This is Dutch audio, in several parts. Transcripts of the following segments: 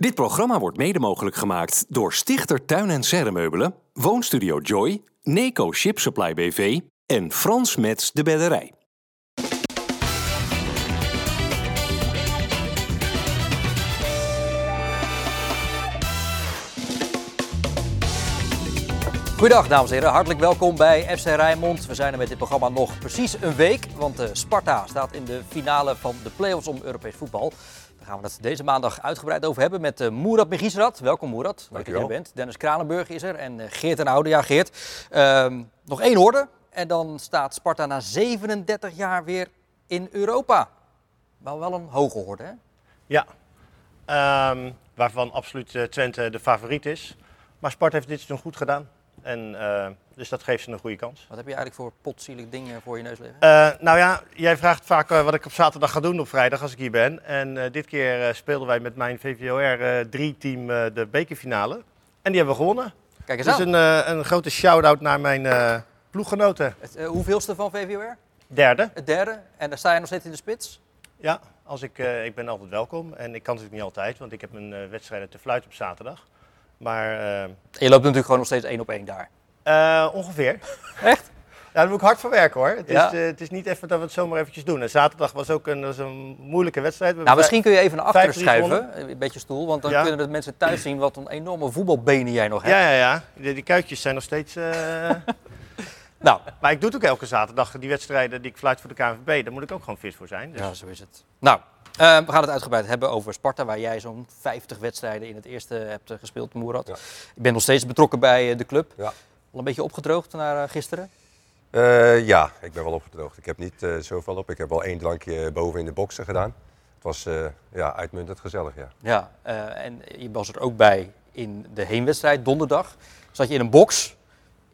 Dit programma wordt mede mogelijk gemaakt door Stichter Tuin en Serremeubelen, Woonstudio Joy, Neco Ship Supply BV en Frans Mets de Bedderij. Goedendag dames en heren, hartelijk welkom bij FC Rijnmond. We zijn er met dit programma nog precies een week, want uh, Sparta staat in de finale van de play-offs om Europees voetbal. Gaan we het deze maandag uitgebreid over hebben met uh, Moerad Megisrat. Welkom Moerad, leuk dat je er bent. Dennis Kranenburg is er en uh, Geert en Oude. Ja Geert, uh, nog één orde en dan staat Sparta na 37 jaar weer in Europa. Wel wel een hoge hoorde hè? Ja, um, waarvan absoluut Twente de favoriet is. Maar Sparta heeft dit seizoen goed gedaan. En, dus dat geeft ze een goede kans. Wat heb je eigenlijk voor potzielig dingen voor je neus liggen? Uh, nou ja, jij vraagt vaak uh, wat ik op zaterdag ga doen op vrijdag als ik hier ben. En dit keer speelden wij met mijn VVOR 3-team de bekerfinale. En die hebben we gewonnen. Kijk eens dus aan. een, een grote shout-out naar mijn ploeggenoten. Het, hoeveelste van VVOR? Derde. Het derde. En daar sta je nog steeds in de spits? Ja, als ik, ik ben altijd welkom. En ik kan natuurlijk niet altijd, want ik heb mijn wedstrijden te fluiten op zaterdag. Maar, uh, je loopt natuurlijk gewoon nog steeds één op één daar. Uh, ongeveer. Echt? Ja, daar moet ik hard voor werken hoor. Het, ja. is, uh, het is niet even dat we het zomaar eventjes doen. En zaterdag was ook een, was een moeilijke wedstrijd. We nou, misschien kun je even naar achteren schuiven, een beetje stoel. Want dan ja. kunnen de mensen thuis zien wat een enorme voetbalbenen jij nog hebt. Ja, ja, ja. Die, die kuitjes zijn nog steeds... nou. Maar ik doe het ook elke zaterdag, die wedstrijden die ik fluit voor de KNVB. Daar moet ik ook gewoon fit voor zijn. Dus. Ja, zo is het. Nou, uh, we gaan het uitgebreid hebben over Sparta, waar jij zo'n 50 wedstrijden in het eerste hebt uh, gespeeld, Moerad. Ja. Ik ben nog steeds betrokken bij uh, de club. Ja. Al een beetje opgedroogd naar gisteren? ja, ik ben wel opgedroogd. Ik heb niet zoveel op. Ik heb wel één drankje boven in de boksen gedaan. Het was ja, uitmuntend gezellig, ja. Ja, en je was er ook bij in de heenwedstrijd donderdag. Zat je in een box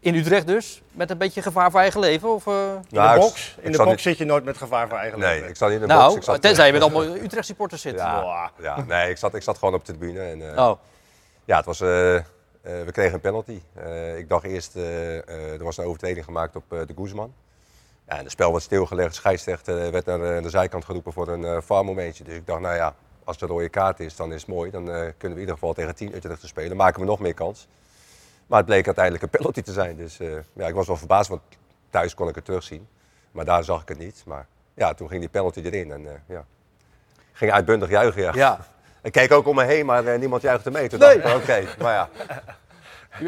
in Utrecht dus, met een beetje gevaar voor eigen leven? Of, uh... in nou, de box, in de box niet... zit je nooit met gevaar voor eigen nee, leven. Nee, ik zat niet in de nou, box. Ik zat, tenzij je met allemaal Utrecht supporters zit. Ja, ja, nee, ik zat, ik zat gewoon op de tribune. En, uh, oh. Ja, het was, uh, we kregen een penalty. ik dacht eerst, er was een overtreding gemaakt op de Guzman. En het spel werd stilgelegd, scheidsrechter werd naar de zijkant geroepen voor een uh, momentje. Dus ik dacht, nou ja, als het een rode kaart is, dan is het mooi. Dan kunnen we in ieder geval tegen 10 Utrecht te spelen. maken we nog meer kans. Maar het bleek uiteindelijk een penalty te zijn. Dus ja, ik was wel verbaasd, want thuis kon ik het terugzien. Maar daar zag ik het niet. Maar ja, toen ging die penalty erin. En ja, ging uitbundig juichen, ja. Ik keek ook om me heen, maar uh, niemand juichte mee. Toen nee. dacht ik, oké, maar ja.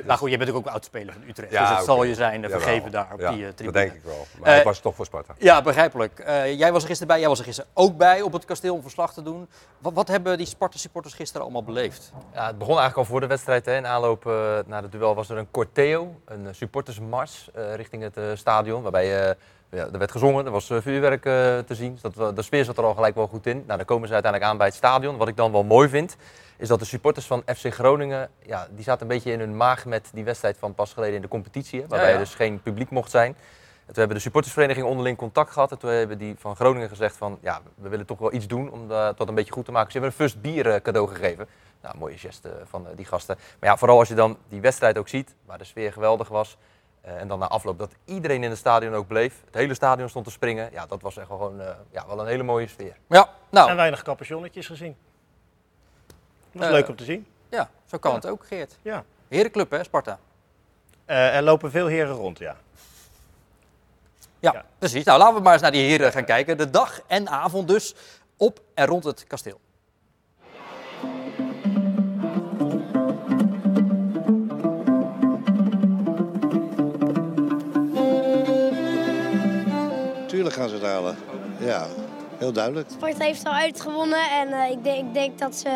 Nou goed, je bent ook oudspeler van Utrecht. Ja, dus het okay. zal je zijn uh, vergeven daar op ja, die uh, tribune. dat denk ik wel. Maar uh, ik was toch voor Sparta. Ja, begrijpelijk. jij was er gisteren bij, jij was er gisteren ook bij op het kasteel om verslag te doen. Wat, wat hebben die Sparta-supporters gisteren allemaal beleefd? Ja, het begon eigenlijk al voor de wedstrijd. Hè. In aanloop naar het duel was er een corteo, een supportersmars richting het stadion. Waarbij ja, er werd gezongen, er was vuurwerk te zien. Dus dat, de sfeer zat er al gelijk wel goed in. Nou, dan komen ze uiteindelijk aan bij het stadion. Wat ik dan wel mooi vind, is dat de supporters van FC Groningen, ja, die zaten een beetje in hun maag met die wedstrijd van pas geleden in de competitie. Hè, waarbij ja, ja. er dus geen publiek mocht zijn. En toen hebben de supportersvereniging onderling contact gehad. En toen hebben die van Groningen gezegd van, ja, we willen toch wel iets doen om dat een beetje goed te maken. Ze hebben een first bier cadeau gegeven. Nou, mooie geste van die gasten. Maar ja, vooral als je dan die wedstrijd ook ziet, waar de sfeer geweldig was. Uh, en dan na afloop dat iedereen in het stadion ook bleef. Het hele stadion stond te springen. Ja, dat was echt gewoon uh, ja, wel een hele mooie sfeer. Ja, nou. En weinig capuchonnetjes gezien. Dat is uh, leuk om te zien. Ja, zo kan ja. het ook, Geert. Ja. Herenclub, hè, Sparta? Uh, er lopen veel heren rond, ja. ja. Ja, precies. Nou, laten we maar eens naar die heren gaan kijken. De dag en avond dus op en rond het kasteel. Tuurlijk gaan ze het halen. Ja, heel duidelijk. Sparta heeft al uitgewonnen en uh, ik, denk, ik denk dat ze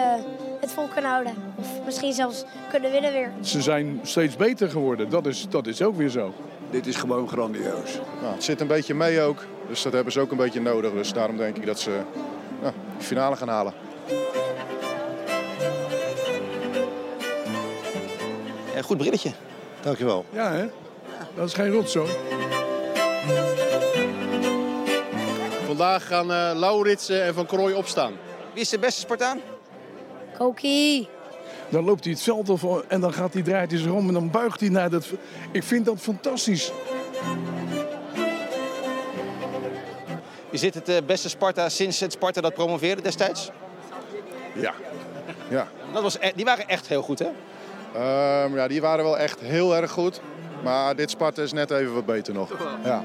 het vol kunnen houden. Of misschien zelfs kunnen winnen weer. Ze zijn steeds beter geworden, dat is, dat is ook weer zo. Dit is gewoon grandioos. Nou, het zit een beetje mee ook, dus dat hebben ze ook een beetje nodig. Dus daarom denk ik dat ze nou, de finale gaan halen. Een goed brilletje. Dankjewel. Ja, hè? Dat is geen rotzooi. Vandaag gaan uh, Lauritsen en Van Krooi opstaan. Wie is de beste Spartaan? Koki. Dan loopt hij het veld op en dan gaat hij, draait hij zich om en dan buigt hij naar dat... Ik vind dat fantastisch. Is dit het uh, beste Sparta sinds het Sparta dat promoveerde destijds? Ja. Ja. Dat was, e- die waren echt heel goed, hè? Ehm, ja, die waren wel echt heel erg goed. Maar dit Sparta is net even wat beter nog. Ja.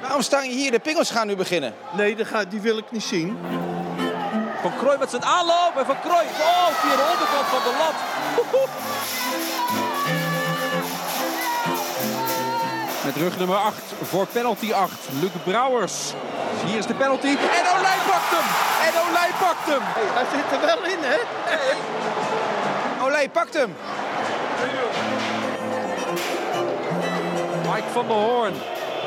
Waarom staan je hier? De pingels gaan nu beginnen. Nee, die, ga, die wil ik niet zien. Van Krooi met zijn aanloop en Van Krooi. Oh, via de onderkant van de lat. Met rug nummer 8 voor penalty 8. Luc Brouwers. Hier is de penalty. En Olij pakt hem. En Olij pakt hem. Hij zit er wel in, hè? Olij pakt hem. Mike van der Hoorn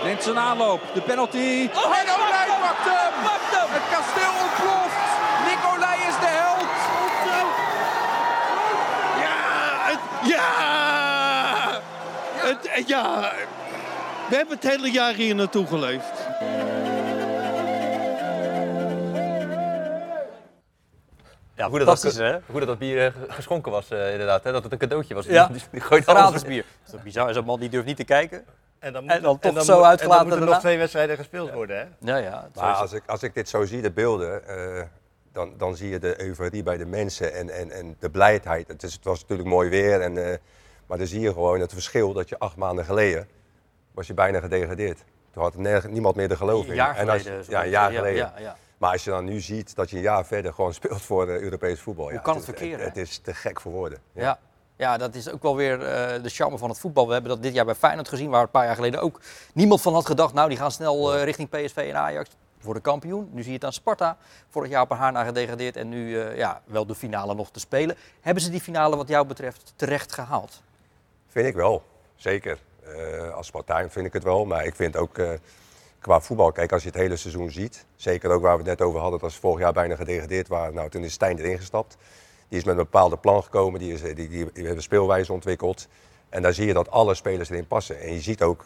neemt zijn aanloop. De penalty. Oh, en Olij pakt hem. Pakt hem. Het kasteel ontploft. Nick Olij is de held. Ja! Het, ja! Het, ja! We hebben het hele jaar hier naartoe geleefd. Ja, hoe dat, dat, hè? hoe dat, dat bier eh, geschonken was, eh, inderdaad. Hè? Dat het een cadeautje was. Ja, Die, die gooit gratis bier. Dat is toch bizar. Zo'n man die durft niet te kijken. En dan, En dan toch en zo moet- uitgelaten En dan moeten er nog twee wedstrijden gespeeld worden, hè? Ja, ja. Maar als ik, als ik dit zo zie, de beelden, eh, dan, dan zie je de euforie bij de mensen en, en, en de blijheid. Het, is, het was natuurlijk mooi weer, en, eh, maar dan zie je gewoon het verschil dat je acht maanden geleden was je bijna gedegradeerd. Toen had niemand meer de geloof in. Een jaar En als- geleden, zo ja, een jaar Ja, geleden. ja, ja. Maar als je dan nu ziet dat je een jaar verder gewoon speelt voor eh, Europees voetbal. Hoe ja, kan het het verkeren, Het, het is te gek voor woorden. Ja. Ja, dat is ook wel weer eh, de charme van het voetbal. We hebben dat dit jaar bij Feyenoord gezien, waar een paar jaar geleden ook niemand van had gedacht. Nou, die gaan snel eh, richting PSV en Ajax voor de kampioen. Nu zie je het aan Sparta. Vorig jaar op haar na gedegradeerd en nu ja, wel de finale nog te spelen. Hebben ze die finale wat jou betreft terecht gehaald? Vind ik wel, zeker. Eh, als Spartaan vind ik het wel, maar ik vind ook eh, qua voetbal, kijk als je het hele seizoen ziet, zeker ook waar we het net over hadden, dat ze vorig jaar bijna gedegradeerd waren. Nou, toen is Stijn erin gestapt. Die is met een bepaalde plan gekomen, die, is, die, die, die hebben speelwijze ontwikkeld. En daar zie je dat alle spelers erin passen. En je ziet ook,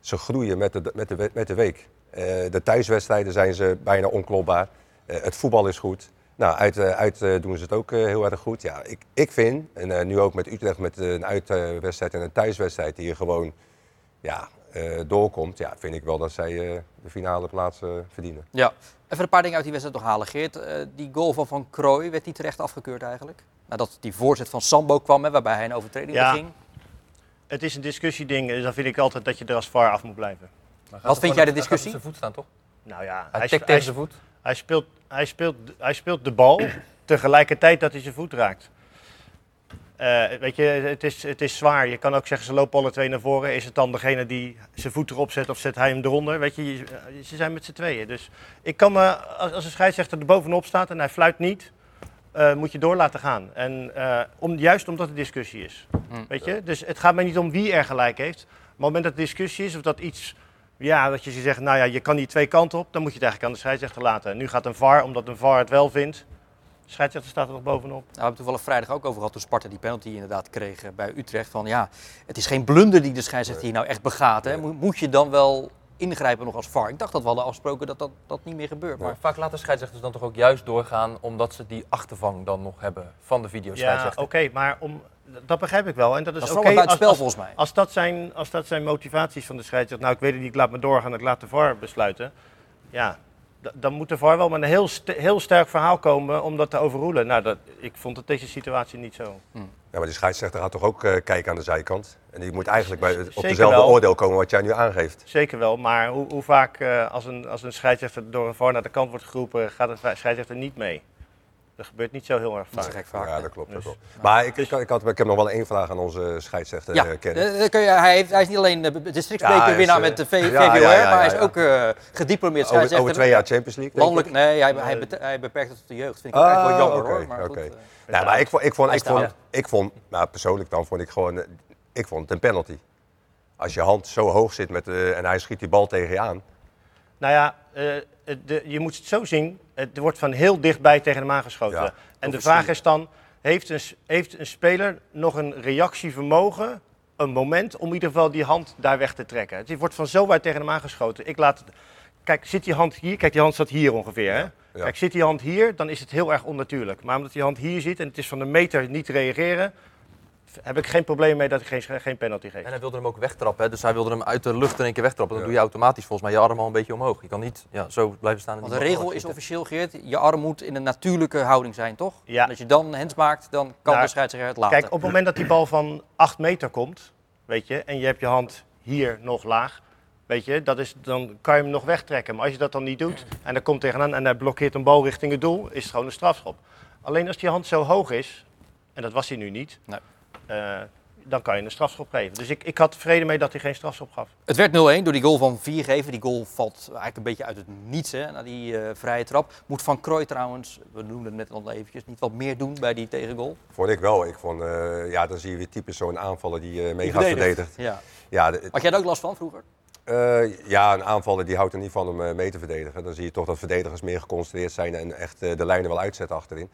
ze groeien met de, met de, met de week. Eh, de thuiswedstrijden zijn ze bijna onklopbaar. Eh, het voetbal is goed. Nou, uit, eh, uit eh, doen ze het ook eh, heel erg goed. Ja, ik, ik vind, en eh, nu ook met Utrecht met een uitwedstrijd en een thuiswedstrijd die je gewoon ja, eh, doorkomt, ja, vind ik wel dat zij eh, de finale plaats verdienen. Ja. Even een paar dingen uit die wedstrijd nog halen, Geert. Eh, die goal van Van Krooi, werd die terecht afgekeurd eigenlijk? Nadat die voorzet van Sambo kwam, hè, waarbij hij een overtreding Ja. beging. Het is een discussieding, dus dan vind ik altijd dat je er als VAR af moet blijven. Wat vind jij de discussie? Hij gaat op zijn voet staan, toch? Nou ja, Hij hij, tegen zijn voet. Hij, speelt, hij, speelt, hij speelt de bal tegelijkertijd dat hij zijn voet raakt. Eh, weet je, het is, het is zwaar. Je kan ook zeggen, ze lopen alle twee naar voren. Is het dan degene die zijn voet erop zet of zet hij hem eronder? Weet je, je- ze zijn met z'n tweeën. Dus ik kan me, als, als een scheidsrechter er bovenop staat en hij fluit niet, eh, moet je door laten gaan. En eh, om, juist omdat het discussie is. Weet je? Dus het gaat mij niet om wie er gelijk heeft. Maar op het moment dat het discussie is of dat iets, ja, dat je zegt, nou ja, je kan niet twee kanten op, dan moet je het eigenlijk aan de scheidsrechter laten. En nu gaat een VAR, omdat een VAR het wel vindt. De scheidsrechter staat er nog bovenop. Nou, we hebben het toevallig vrijdag ook over gehad toen Sparta die penalty inderdaad kreeg eh, bij Utrecht. Van ja, het is geen blunder die de scheidsrechter hier nou echt begaat. Hè. Mo- Moet je dan wel ingrijpen nog als VAR? Ik dacht dat we hadden afgesproken dat dat, dat niet meer gebeurt. Maar Maar vaak laten scheidsrechters dan toch ook juist doorgaan omdat ze die achtervang dan nog hebben van de Ja, videoscheidsrechter. oké, maar om, dat begrijp ik wel. En dat is, Dat is als, als, volgens mij. Als dat, zijn, als dat zijn motivaties van de scheidsrechter, nou ik weet het niet, ik laat me doorgaan, ik laat de VAR besluiten. Ja, dan moet de VAR wel met een heel, st- heel sterk verhaal komen om dat te overroelen. Nou, dat, ik vond het deze situatie niet zo. Ja, maar die scheidsrechter gaat toch ook eh, kijken aan de zijkant. En die moet eigenlijk bij, op Zeker dezelfde wel. oordeel komen wat jij nu aangeeft. Zeker wel, maar hoe, hoe vaak eh, als, een, als een scheidsrechter door een VAR naar de kant wordt geroepen, gaat de scheidsrechter niet mee? Dat gebeurt niet zo heel erg vaak. gek vaak. Ja, dat klopt. Dat Dus- klopt. Maar ik, ik, ik, had, ik heb nog wel één vraag aan onze scheidsrechter, ja, eh, Kenneth. eh, dat kun je, hij, heeft, hij is niet alleen de districtsbekerwinnaar Ja, is, met de eh, V- ja, ja, maar hij is ja. ook eh, gediplomeerd Over- over scheidsrechter. twee jaar Champions League, Landelijk, nee, hij, hij, hij beperkt het tot de jeugd. Vind ik ook eigenlijk wel jammer hoor. Maar goed, eh, Nou, maar ik vond, ik vond, ik vond, staat. ik vond nou, persoonlijk dan vond ik gewoon, eh, ik vond het een penalty. Als je hand zo hoog zit met, eh, en hij schiet die bal tegen je aan. Nou ja, eh, de, je moet het zo zien. Het wordt van heel dichtbij tegen hem aangeschoten. Ja, en de vraag is dan, heeft een, heeft een speler nog een reactievermogen, een moment om in ieder geval die hand daar weg te trekken? Het wordt van zo tegen hem aangeschoten. Ik laat het, kijk, zit die hand hier? Kijk, die hand staat hier ongeveer. Hè? Kijk, zit die hand hier, dan is het heel erg onnatuurlijk. Maar omdat die hand hier zit en het is van de meter niet reageren, heb ik geen probleem mee dat ik geen, geen penalty geef. En hij wilde hem ook wegtrappen, hè? dus hij wilde hem uit de lucht in één keer wegtrappen. Dan doe je automatisch volgens mij je arm al een beetje omhoog. Je kan niet ja, zo blijven staan. En Want de regel is officieel, Geert, je arm moet in een natuurlijke houding zijn, toch? Ja. En als je dan hands maakt, dan kan Nou, de scheidsrechter het laten. Kijk, op het moment dat die bal van 8 meter komt, weet je, en je hebt je hand hier nog laag, weet je, dat is, dan kan je hem nog wegtrekken. Maar als je dat dan niet doet en er komt tegenaan en hij blokkeert een bal richting het doel, is het gewoon een strafschop. Alleen als die hand zo hoog is, en dat was hij nu niet, eh, dan kan je een strafschop geven. Dus ik, ik had tevreden mee dat hij geen strafschop gaf. Het werd 0-1 door die goal van Viergever. Die goal valt eigenlijk een beetje uit het niets hè, na die eh, vrije trap. Moet Van Krooi trouwens, we noemden het net al eventjes, niet wat meer doen bij die tegengoal? Vond ik wel. Ik vond, eh, ja, dan zie je weer typisch zo'n aanvaller die eh mee Die gaat verdedigt. verdedigt. Ja. Ja, de- Had jij daar ook last van vroeger? Eh, ja, een aanvaller die houdt er niet van om eh, mee te verdedigen. Dan zie je toch dat verdedigers meer geconcentreerd zijn en echt eh, de lijnen wel uitzetten achterin.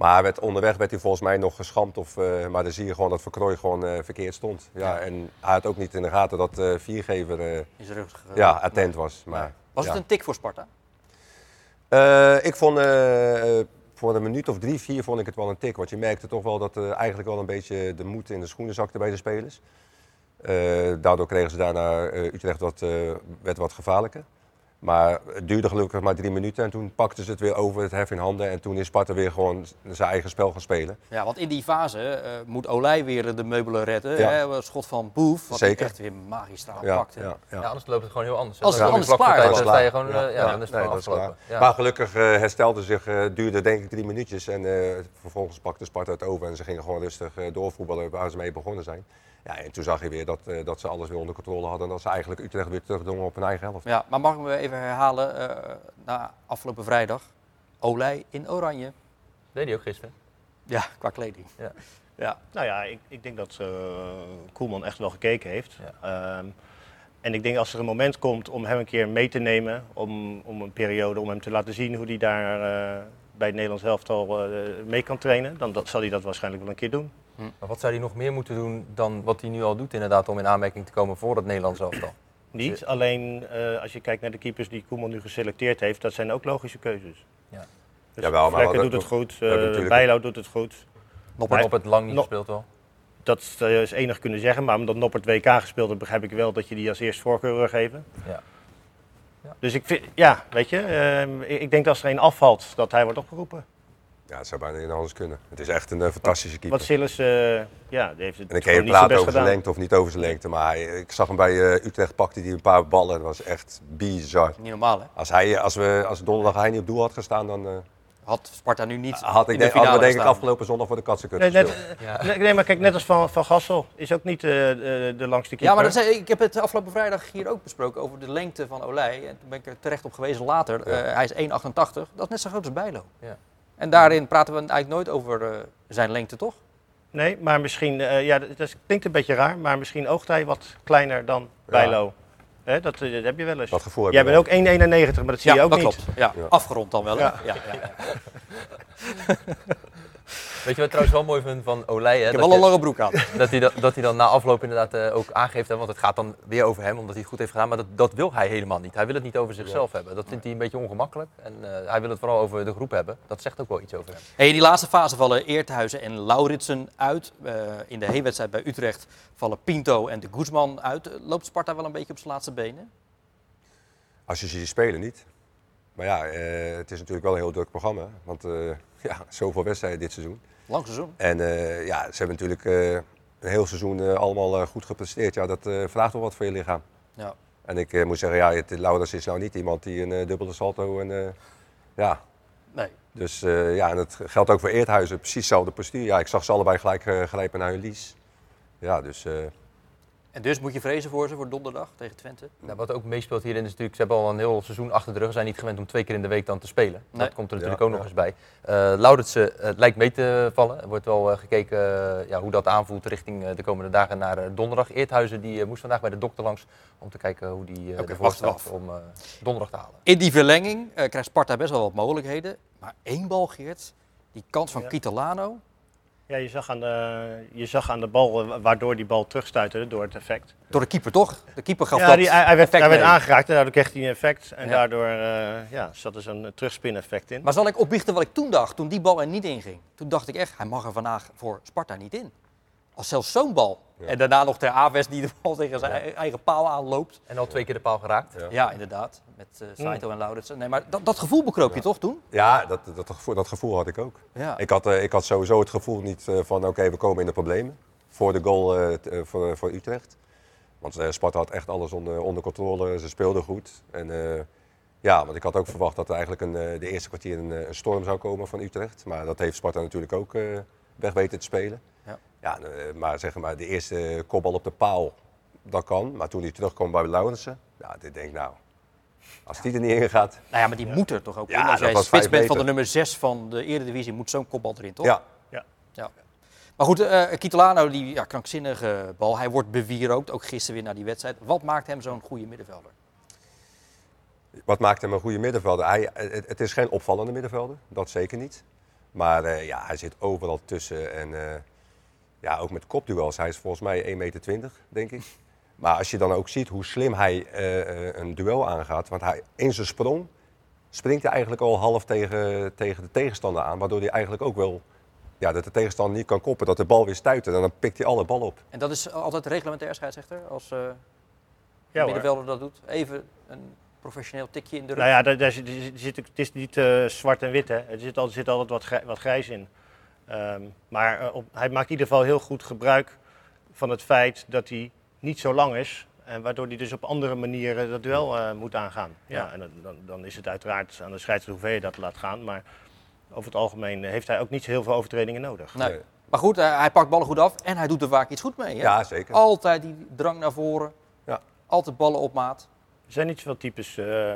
Maar werd, onderweg werd hij volgens mij nog geschampt. Of, eh, maar dan zie je gewoon dat Verkrooy gewoon eh, verkeerd stond. Ja, En hij had ook niet in de gaten dat eh viergever rug, ja, attent was. Maar, Was ja. het een tik voor Sparta? Ik vond voor een minuut of drie, vier vond ik het wel een tik. Want je merkte toch wel dat eigenlijk wel een beetje de moed in de schoenen zakte bij de spelers. Daardoor kregen ze daarna Utrecht wat, werd wat gevaarlijker. Maar het duurde gelukkig maar drie minuten en toen pakten ze het weer over, het hef in handen. En toen is Sparta weer gewoon zijn eigen spel gaan spelen. Ja, want in die fase eh, moet Olij weer de meubelen redden. Ja. Hè? Schot van Boef, wat hij Zeker. echt weer magistraal Ja, pakte. ja, ja. Ja, anders loopt het gewoon heel anders. Als het anders klaar is, dan dan sta je gewoon, eh, ja, dan is het Nee, afgelopen. Maar gelukkig eh, herstelde zich, eh, duurde denk ik drie minuutjes. En eh, vervolgens pakte Sparta het over en ze gingen gewoon rustig eh, doorvoetballen waar ze mee begonnen zijn. Ja, en toen zag je weer dat, eh, dat ze alles weer onder controle hadden. En dat ze eigenlijk Utrecht weer terugdrongen op hun eigen helft. Ja, maar mag ik me even herhalen, eh, na afgelopen vrijdag, Olij in oranje. Deed hij ook gisteren? Ja, qua kleding. Ja. Ja. Nou ja, ik, ik denk dat eh, Koelman echt wel gekeken heeft. Ehm, en ik denk als er een moment komt om hem een keer mee te nemen, om, om een periode, om hem te laten zien hoe hij daar eh, bij het Nederlands elftal eh mee kan trainen, dan dat, zal hij dat waarschijnlijk wel een keer doen. Maar wat zou hij nog meer moeten doen dan wat hij nu al doet inderdaad om in aanmerking te komen voor het Nederlands elftal? Niet, alleen eh, als je kijkt naar de keepers die Koelman nu geselecteerd heeft, dat zijn ook logische keuzes. Ja. Dus Jawel, maar doet het goed, natuurlijk- Bijlo doet het goed. Noppert, Noppert lang niet No- gespeeld wel. Dat is, eh, is enig kunnen zeggen, maar omdat Noppert WK gespeeld heeft, begrijp ik wel dat je die als eerste voorkeur wil geven. Ja. Dus ik vind, ja, weet je, ehm, ik, ik denk dat als er een afvalt, dat hij wordt opgeroepen. Ja, het zou bijna niet anders kunnen. Het is echt een eh, fantastische keeper. Wat Sillis, eh, ja, die heeft het En ik zijn praten best over zijn gedaan. lengte of niet over zijn lengte. Maar hij- ik zag hem bij eh, Utrecht, pakte hij een paar ballen. Dat was echt bizar. Niet normaal, hè? Als, hij, als, we, als donderdag hij niet op doel had gestaan, dan eh, Had Sparta nu niet had ik in de denk, hadden we denk ik afgelopen zondag voor de katsenkut Nee, net, gespeeld. nee, maar kijk, net als Van, van Gassel is ook niet eh, de, de langste keeper. Ja, maar dat zei, ik heb het afgelopen vrijdag hier ook besproken over de lengte van Olij. En toen ben ik er terecht op gewezen later. Eh, hij is 1,88. Dat is net zo groot als Bijlo. Ja. En daarin praten we eigenlijk nooit over eh, zijn lengte, toch? Nee, maar misschien, eh, ja, dat, dat klinkt een beetje raar, maar misschien oogt hij wat kleiner dan Bijlo. Hè, dat, eh, dat heb je wel eens. Dat gevoel heb Jij bent ook 1,91, maar dat zie ja, je ook dat niet. klopt. Ja, Ja. afgerond dan wel. hè? Ja. Weet je wat ik trouwens wel mooi vind van Olij? Hè? Ik heb Dat wel een lange broek aan. Dat hij, dan, dat hij dan na afloop inderdaad eh, ook aangeeft, hè, want het gaat dan weer over hem, omdat hij het goed heeft gedaan. Maar dat, dat wil hij helemaal niet. Hij wil het niet over zichzelf hebben. Dat vindt hij een beetje ongemakkelijk. En eh, hij wil het vooral over de groep hebben. Dat zegt ook wel iets over hem. Hey, in die laatste fase vallen Eerthuizen en Lauritsen uit. Eh, in de heenwedstrijd bij Utrecht vallen Pinto en de Guzman uit. Loopt Sparta wel een beetje op zijn laatste benen? Als je ziet spelen niet. Maar ja, eh, het is natuurlijk wel een heel druk programma. Want eh, ja, zoveel wedstrijden dit seizoen. Lang seizoen. En eh, ja, ze hebben natuurlijk eh, een heel seizoen eh, allemaal goed gepresteerd. Ja, dat vraagt wel wat voor je lichaam. Ja. En ik moet zeggen, ja, het, is nou niet iemand die een dubbele salto en ja. Nee. Dus ja, en dat geldt ook voor Eerthuizen. Precies hetzelfde postuur. Ja, ik zag ze allebei gelijk grijpen naar hun lies. Ja, dus En dus moet je vrezen voor ze voor donderdag tegen Twente? Nou, wat ook meespeelt hierin is natuurlijk, ze hebben al een heel seizoen achter de rug. Ze zijn niet gewend om twee keer in de week dan te spelen. Nee. Dat komt er Ja, natuurlijk ook nog eens bij. Eh Lauritsen eh, lijkt mee te vallen. Er wordt wel eh, gekeken ja, hoe dat aanvoelt richting de komende dagen naar donderdag. Eerthuizen die, moest vandaag bij de dokter langs om te kijken hoe die Oké, ervoor staat om eh, donderdag te halen. In die verlenging eh, krijgt Sparta best wel wat mogelijkheden. Maar één bal, Geert, die kans van Ja. Kitalano. Ja, je zag aan de, je zag aan de bal eh, waardoor die bal terugstuiterde door het effect. Door de keeper toch? De keeper gaf ja, dat die, hij, hij werd, hij werd mee. aangeraakt en daardoor kreeg hij een effect. En Ja. daardoor eh, ja, zat er zo'n terugspin-effect in. Maar zal ik opbiechten wat ik toen dacht, toen die bal er niet in ging? Toen dacht ik echt, hij mag er vandaag voor Sparta niet in. Als zelfs zo'n bal. En daarna nog ter Aves die de bal tegen zijn eigen- eigen paal aanloopt. En al twee keer de paal geraakt. Ja, inderdaad. Met eh Saito en Lauritsen. Nee, maar dat, dat gevoel bekroop je toch toen? Ja, dat, dat, gevoel, dat gevoel had ik ook. Ja. Ik, had, eh, ik had sowieso het gevoel niet eh, van oké, we komen in de problemen. Voor de goal t- voor, voor Utrecht. Want Sparta had echt alles onder, onder controle. Ze speelden goed. En, eh, ja, want ik had ook verwacht dat er eigenlijk een, eh, de eerste kwartier een, een storm zou komen van Utrecht. Maar dat heeft Sparta natuurlijk ook eh, weg weten te spelen. Ja. Eh, maar zeg maar, de eerste kopbal op de paal, dat kan. Maar toen hij terugkwam bij Laurensen, ja, ik denk nou, als die er niet in gaat. Nou ja, maar die moet er toch ook Ja, in? Als jij spits bent van de nummer 6 van de Eredivisie, moet zo'n kopbal erin, toch? Ja. Ja. ja. Maar goed, eh Kitolano, die ja, krankzinnige bal, hij wordt bewierookt, ook gisteren weer na die wedstrijd. Wat maakt hem zo'n goede middenvelder? Wat maakt hem een goede middenvelder? Hij, het, het is geen opvallende middenvelder, dat zeker niet. Maar eh, ja, hij zit overal tussen. En eh, ja, ook met kopduels. Hij is volgens mij 1,20 meter, denk ik. Maar als je dan ook ziet hoe slim hij eh, eh, een duel aangaat. Want hij, in zijn sprong springt hij eigenlijk al half tegen, tegen de tegenstander aan. Waardoor hij eigenlijk ook wel ja, dat de tegenstander niet kan koppen. Dat de bal weer stuit en dan pikt hij alle bal op. En dat is altijd reglementair scheidsrechter, als eh hoor. middenvelder dat doet? Even een professioneel tikje in de rug. Nou ja, daar, daar zit, zit, het is niet eh, zwart en wit. Hè. Er zit, al, er zit altijd wat, grij- wat grijs in. Ehm, maar eh, op, hij maakt in ieder geval heel goed gebruik van het feit dat hij niet zo lang is. En waardoor hij dus op andere manieren dat duel eh, moet aangaan. Ja. Ja. en dan, dan, is het uiteraard aan de scheidsrechter hoeveel je dat laat gaan. Maar over het algemeen heeft hij ook niet zo heel veel overtredingen nodig. Nee. Maar goed, hij, hij pakt ballen goed af en hij doet er vaak iets goed mee. Hè? Ja, zeker. Altijd die drang naar voren. Ja. Altijd ballen op maat. Er zijn niet zoveel types. eh,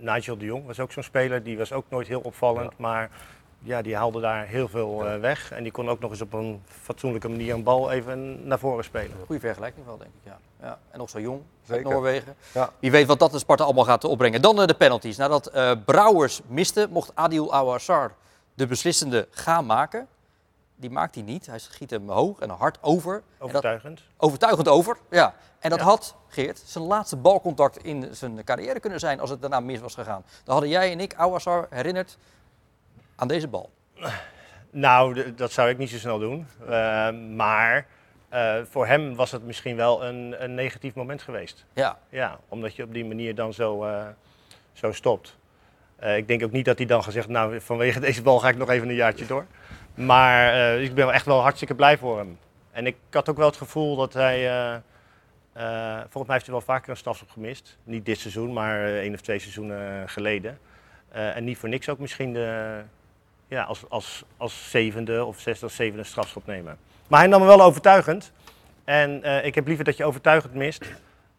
Nigel de Jong was ook zo'n speler, die was ook nooit heel opvallend. Maar ja, die haalde daar heel veel eh, weg. En die kon ook nog eens op een fatsoenlijke manier een bal even naar voren spelen. Goede vergelijking wel, denk ik. Ja. Ja. En nog zo jong, uit. Noorwegen. Ja. Wie weet wat dat de Sparta allemaal gaat opbrengen. Dan eh, de penalties. Nadat eh, Brouwers miste, mocht Adil Awassar de beslissende gaan maken. Die maakt hij niet. Hij schiet hem hoog en hard over. Dat- Overtuigend. overtuigend over, ja. En dat Ja. had, Geert, zijn laatste balcontact in zijn carrière kunnen zijn als het daarna mis was gegaan. Dan hadden jij en ik Awassar herinnerd aan deze bal. Nou, dat zou ik niet zo snel doen. Eh, maar eh, voor hem was het misschien wel een, een negatief moment geweest. Ja. Ja, omdat je op die manier dan zo, eh, zo stopt. Ik denk ook niet dat hij dan gezegd, nou vanwege deze bal ga ik nog even een jaartje door. Maar ik ben echt wel hartstikke blij voor hem. En ik had ook wel het gevoel dat hij, volgens mij heeft hij wel vaker een strafschop gemist. Niet dit seizoen, maar één of twee seizoenen geleden. En niet voor niks ook misschien de, ja, als, als, als zevende of zesde of zevende strafschop nemen. Maar hij nam hem wel overtuigend. En eh, ik heb liever dat je overtuigend mist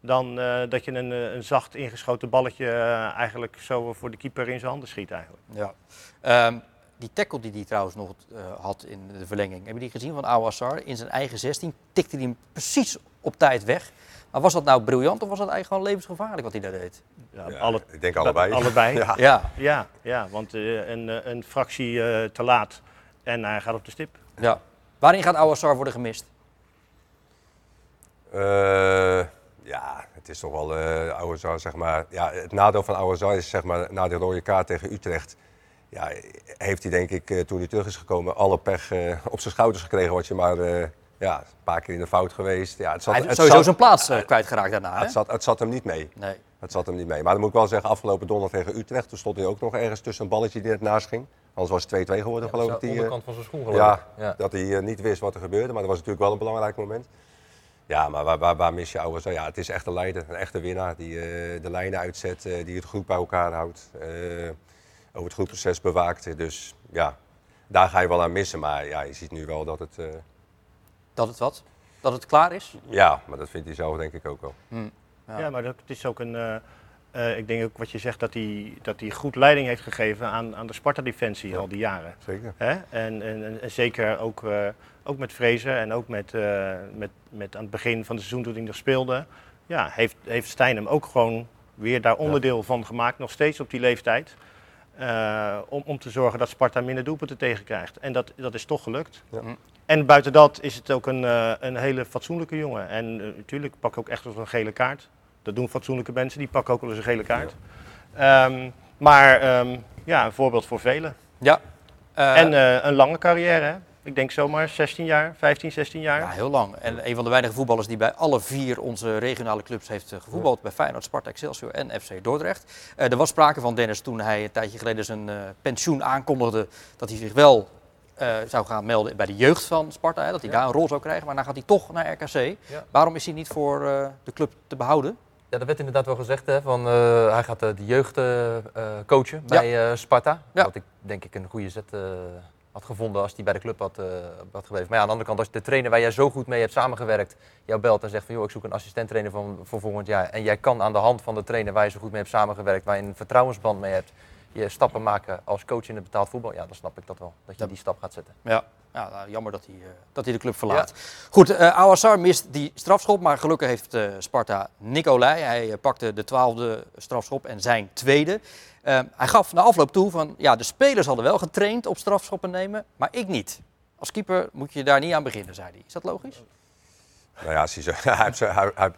dan eh, dat je een, eh, een zacht ingeschoten balletje eigenlijk zo voor de keeper in zijn handen schiet eigenlijk. Ja. Ehm, die tackle die hij trouwens nog eh, had in de verlenging, hebben jullie gezien van Awassar? In zijn eigen 16 tikte hij hem precies op tijd weg. Maar was dat nou briljant of was dat eigenlijk gewoon levensgevaarlijk wat hij daar deed? Ja, Ja, alle- ik denk allebei. Allebei. Ja. Ja. ja, ja, want eh, een, eh, een fractie eh, te laat en hij gaat op de stip. Ja. Waarin gaat Awassar worden gemist? Eh, ja, het is toch wel eh Ouazzar, zeg maar. Ja, het nadeel van Ouazzar is zeg maar na de rode kaart tegen Utrecht. Ja, heeft hij denk ik eh, toen hij terug is gekomen alle pech eh, op zijn schouders gekregen. Wat je maar eh, ja, een paar keer in de fout geweest. Ja, het zat, Hij heeft het sowieso zat- zijn plaats kwijtgeraakt daarna. hè? het, zat, het zat hem niet mee. Nee. Het zat hem niet mee. Maar dan moet ik wel zeggen, afgelopen donderdag tegen Utrecht, toen stond hij ook nog ergens tussen een balletje die net naast ging. Anders was het 2-2 geworden, Ja, geloof ik. Die, eh, onderkant van zijn schoen, geloof ja, ik. Ja. dat hij niet wist wat er gebeurde, maar dat was natuurlijk wel een belangrijk moment. Ja, maar waar, waar, waar mis je ouders? Ja, het is echt een leider, een echte winnaar die eh, de lijnen uitzet, eh, die het groep bij elkaar houdt, eh, over het groepproces bewaakt. Dus ja, daar ga je wel aan missen. Maar ja, je ziet nu wel dat het... eh, Dat het wat? Dat het klaar is? ja, maar dat vindt hij zelf denk ik ook wel. Hm. Ja, maar dat, het is ook een. eh, eh, ik denk ook wat je zegt, dat hij, dat hij goed leiding heeft gegeven aan, aan de Sparta-defensie al die jaren. Zeker. Hè? En, en, en- en zeker ook, eh, ook met Vrezen en ook met, eh, met, met aan het begin van het seizoen toen hij nog speelde. Ja, heeft, heeft Stijn hem ook gewoon weer daar onderdeel van gemaakt, nog steeds op die leeftijd. Eh, om, om te zorgen dat Sparta minder doelpunten tegenkrijgt. En dat, dat is toch gelukt. Ja. En buiten dat is het ook een, eh, een hele fatsoenlijke jongen. En natuurlijk pak ook echt wel eens een gele kaart. Dat doen fatsoenlijke mensen, die pakken ook wel eens een gele kaart. Ehm, maar ehm, ja, een voorbeeld voor velen. Ja. Eh, en eh, een lange carrière, hè? Ik denk zomaar 16 jaar, 15, 16 jaar. Ja, heel lang. En een van de weinige voetballers die bij alle vier onze regionale clubs heeft eh, gevoetbald. Bij Feyenoord, Sparta, Excelsior en FC Dordrecht. Eh, er was sprake van Dennis toen hij een tijdje geleden zijn eh, pensioen aankondigde. Dat hij zich wel eh, zou gaan melden bij de jeugd van Sparta. Hè, dat hij daar een rol zou krijgen. Maar dan gaat hij toch naar RKC. Waarom is hij niet voor eh, de club te behouden? Ja, dat werd inderdaad wel gezegd. Hè, van, eh, hij gaat de jeugd eh, eh, coachen bij eh, Sparta. Ja. Wat ik denk ik een goede zet eh, had gevonden als hij bij de club had, eh, had gebleven. Maar ja, aan de andere kant, als de trainer waar jij zo goed mee hebt samengewerkt, jou belt en zegt van joh, ik zoek een assistent-trainer van, voor volgend jaar. En jij kan aan de hand van de trainer waar je zo goed mee hebt samengewerkt, waar je een vertrouwensband mee hebt, je stappen maken als coach in het betaald voetbal. Ja, dan snap ik dat wel. Dat je die stap gaat zetten. Ja, ja nou, jammer dat hij, eh, dat hij de club verlaat. Goed, eh Awassar mist die strafschop, maar gelukkig heeft eh, Sparta Nicolai. Hij pakte de twaalfde strafschop en zijn tweede. Eh, hij gaf na afloop toe van, ja, de spelers hadden wel getraind op strafschoppen nemen, maar ik niet. Als keeper moet je daar niet aan beginnen, zei hij. Is dat logisch? Nou ja, hij, heeft, hij, hij, hij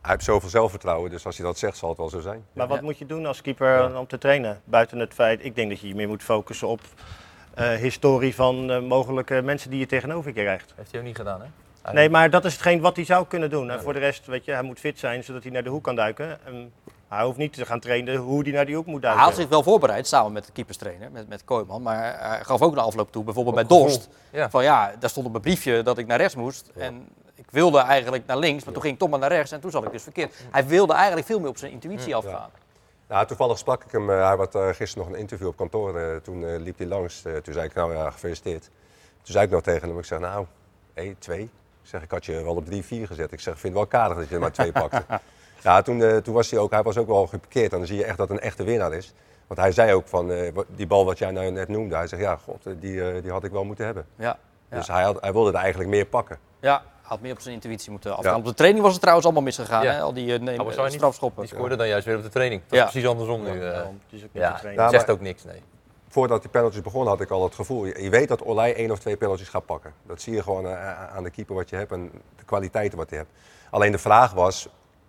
heeft zoveel zelfvertrouwen, dus als hij dat zegt, zal het wel zo zijn. Maar wat moet je doen als keeper om te trainen? Buiten het feit, ik denk dat je je meer moet focussen op eh, historie van eh, mogelijke mensen die je tegenover je krijgt. Heeft hij ook niet gedaan, hè? Nee, maar dat is hetgeen wat hij zou kunnen doen. En voor de rest, weet je, hij moet fit zijn zodat hij naar de hoek kan duiken. En hij hoeft niet te gaan trainen hoe hij naar die hoek moet Hij duiken. had zich wel voorbereid samen met de keeperstrainer, met, met Kooijman. Maar hij gaf ook na afloop toe, bijvoorbeeld bij. Dorst. Ja. Van ja, daar stond op mijn briefje dat ik naar rechts moest. En ik wilde eigenlijk naar links, maar toen ging ik toch maar naar rechts. En toen zat ik dus verkeerd. Hij wilde eigenlijk veel meer op zijn intuïtie afgaan. Nou, toevallig sprak ik hem, eh, hij had eh, gisteren nog een interview op kantoor, eh, toen eh, liep hij langs. Eh, toen zei ik, nou ja, gefeliciteerd. Toen zei ik nog tegen hem, ik zeg, nou, hé, twee. Ik zeg, ik had je wel op drie, vier gezet. Ik zeg, ik vind het wel karig dat je er maar twee pakte. ja, toen, eh, toen was hij ook, hij was ook wel gepikeerd. En dan zie je echt dat het een echte winnaar is. Want hij zei ook van, eh, die bal wat jij nou net noemde, hij zegt, ja, god, eh, die, eh, die had ik wel moeten hebben. Ja, ja. Dus hij, had, hij wilde er eigenlijk meer pakken. Ja, hij had meer op zijn intuïtie moeten afgaan. Ja. Op de training was het trouwens allemaal misgegaan, Ja. hè? al die uh, nemen, Awassar niet. strafschoppen. Die scoorde dan juist weer op de training. Dat Ja. is precies andersom nu. Ja, dat Ja, zegt ook niks, nee. Voordat die penalties begonnen had ik al het gevoel, je, je weet dat Olij één of twee penalties gaat pakken. Dat zie je gewoon aan de keeper wat je hebt en de kwaliteiten wat je hebt. Alleen de vraag was,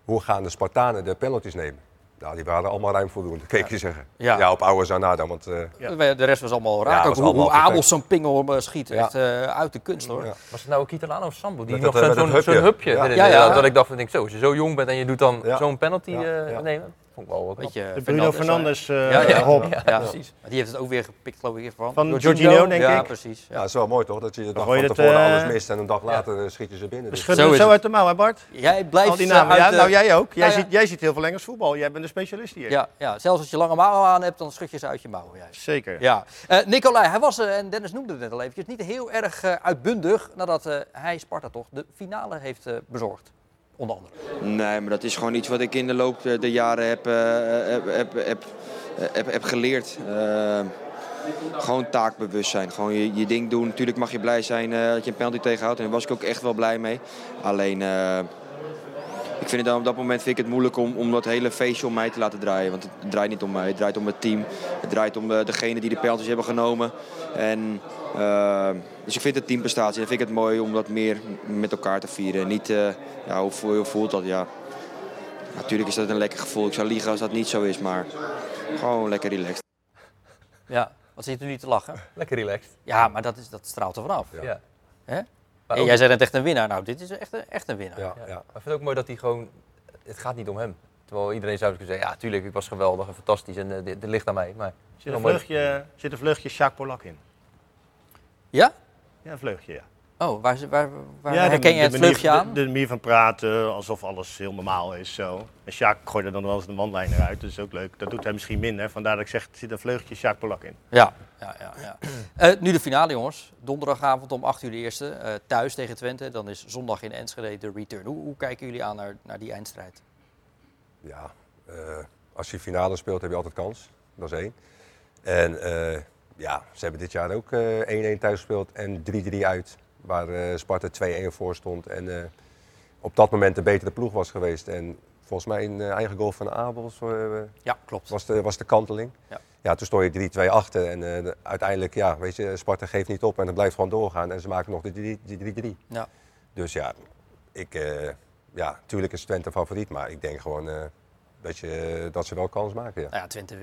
hoe gaan de Spartanen de penalties nemen? Nou, die waren allemaal ruim voldoende, keek je zeggen. Ja. Ja, op oude Zanada, want... eh, De rest was allemaal raak. Ja, ook hoe, allemaal hoe perfect. Abel zo'n pingel eh, schiet. Ja. Echt eh, uit de kunst hoor. Ja. Was het nou Kitalano of Sambo? Die Met nog zo'n hupje. hupje. Ja. erin, Ja, ja. Dat ik dacht, van, denk, zo, als je zo jong bent en je doet dan Ja. zo'n penalty Ja, eh, ja. nemen, vond ik wel wat. Weet je, De Bruno Fernandes eh, Ja, ja. hop. Ja, precies. Maar die heeft het ook weer gepikt, geloof ik, van, Van Jorginho, denk ja, ik. precies. ja, dat is wel mooi toch, dat je de dag van tevoren het, eh, alles mist en een dag later eh, schiet je ze binnen. We Dus- schudden Zo uit de mouw, hè Bart? Jij blijft Al die namen. uit Ja, nou, jij ook. Jij, Ja, ja. Ziet, jij ziet heel veel Engels voetbal. Jij bent de specialist hier. Ja, ja, zelfs als je lange mouwen aan hebt, dan schud je ze uit je mouwen. Zeker. Ja. Eh Nicolai, hij was, en Dennis noemde het net al eventjes, niet heel erg eh, uitbundig nadat eh, hij Sparta toch de finale heeft eh, bezorgd. Onder andere. Nee, maar dat is gewoon iets wat ik in de loop der jaren heb, eh, heb, heb, heb, heb, geleerd. Eh, gewoon taakbewustzijn. Gewoon je, je ding doen. Natuurlijk mag je blij zijn eh, dat je een penalty tegenhoudt. En daar was ik ook echt wel blij mee. Alleen, eh, ik vind het dan op dat moment vind ik het moeilijk om, om dat hele feestje om mij te laten draaien. Want het draait niet om mij, het draait om het team. Het draait om de, degene die de penalties hebben genomen. En, eh, dus ik vind het teamprestatie. En vind ik het mooi om dat meer met elkaar te vieren. Niet, eh, ja, hoe, voel- hoe voelt dat? Ja. Natuurlijk is dat een lekker gevoel. Ik zou liegen als dat niet zo is, maar gewoon lekker relaxed. Ja, wat zit u niet te lachen? Lekker relaxed. Ja, maar dat, is, dat straalt er vanaf. Ja. Hè? En jij zei net echt een winnaar. Nou, dit is echt een, echt een winnaar. Ja, Ja. ja. Maar ik vind het ook mooi dat hij gewoon, het gaat niet om hem. Terwijl iedereen zou kunnen zeggen, ja tuurlijk, ik was geweldig en fantastisch en eh, dit, dit ligt aan mij. Maar Zit een vleugje, zit een vleugje Sjaak Polak in? Ja? Ja, een vleugje, ja. Oh, waar, waar, waar ja, de- herken je de het manier- vleugje aan? De, de manier van praten, alsof alles heel normaal is. Zo. En Sjaak gooit er dan wel eens een one uit, dat is ook leuk. Dat doet hij misschien minder, vandaar dat ik zeg, er zit een vleugje Sjaak Polak in. Ja, ja, ja. ja. Eh, nu de finale, jongens. Donderdagavond om 8 uur de eerste. eh, thuis tegen Twente. Dan is zondag in Enschede de return. Hoe, hoe kijken jullie aan naar, naar die eindstrijd? Ja, eh, als je finale speelt heb je altijd kans. Dat is één. En eh, ja, ze hebben dit jaar ook eh 1-1 thuis gespeeld en 3-3 uit. Waar eh, Sparta 2-1 voor stond. En eh, op dat moment de betere ploeg was geweest. En volgens mij een eh, eigen goal van Abels Ja, klopt. was, de, was de kanteling. Ja. ja, toen stond je 3-2 achter. En uh, uiteindelijk, ja, weet je, Sparta geeft niet op en het blijft gewoon doorgaan. En ze maken nog de 3-3. Ja. Dus ja, ik, uh, ja, tuurlijk is Twente favoriet, maar ik denk gewoon uh, dat, je, dat ze wel kans maken. Ja, nou ja Twente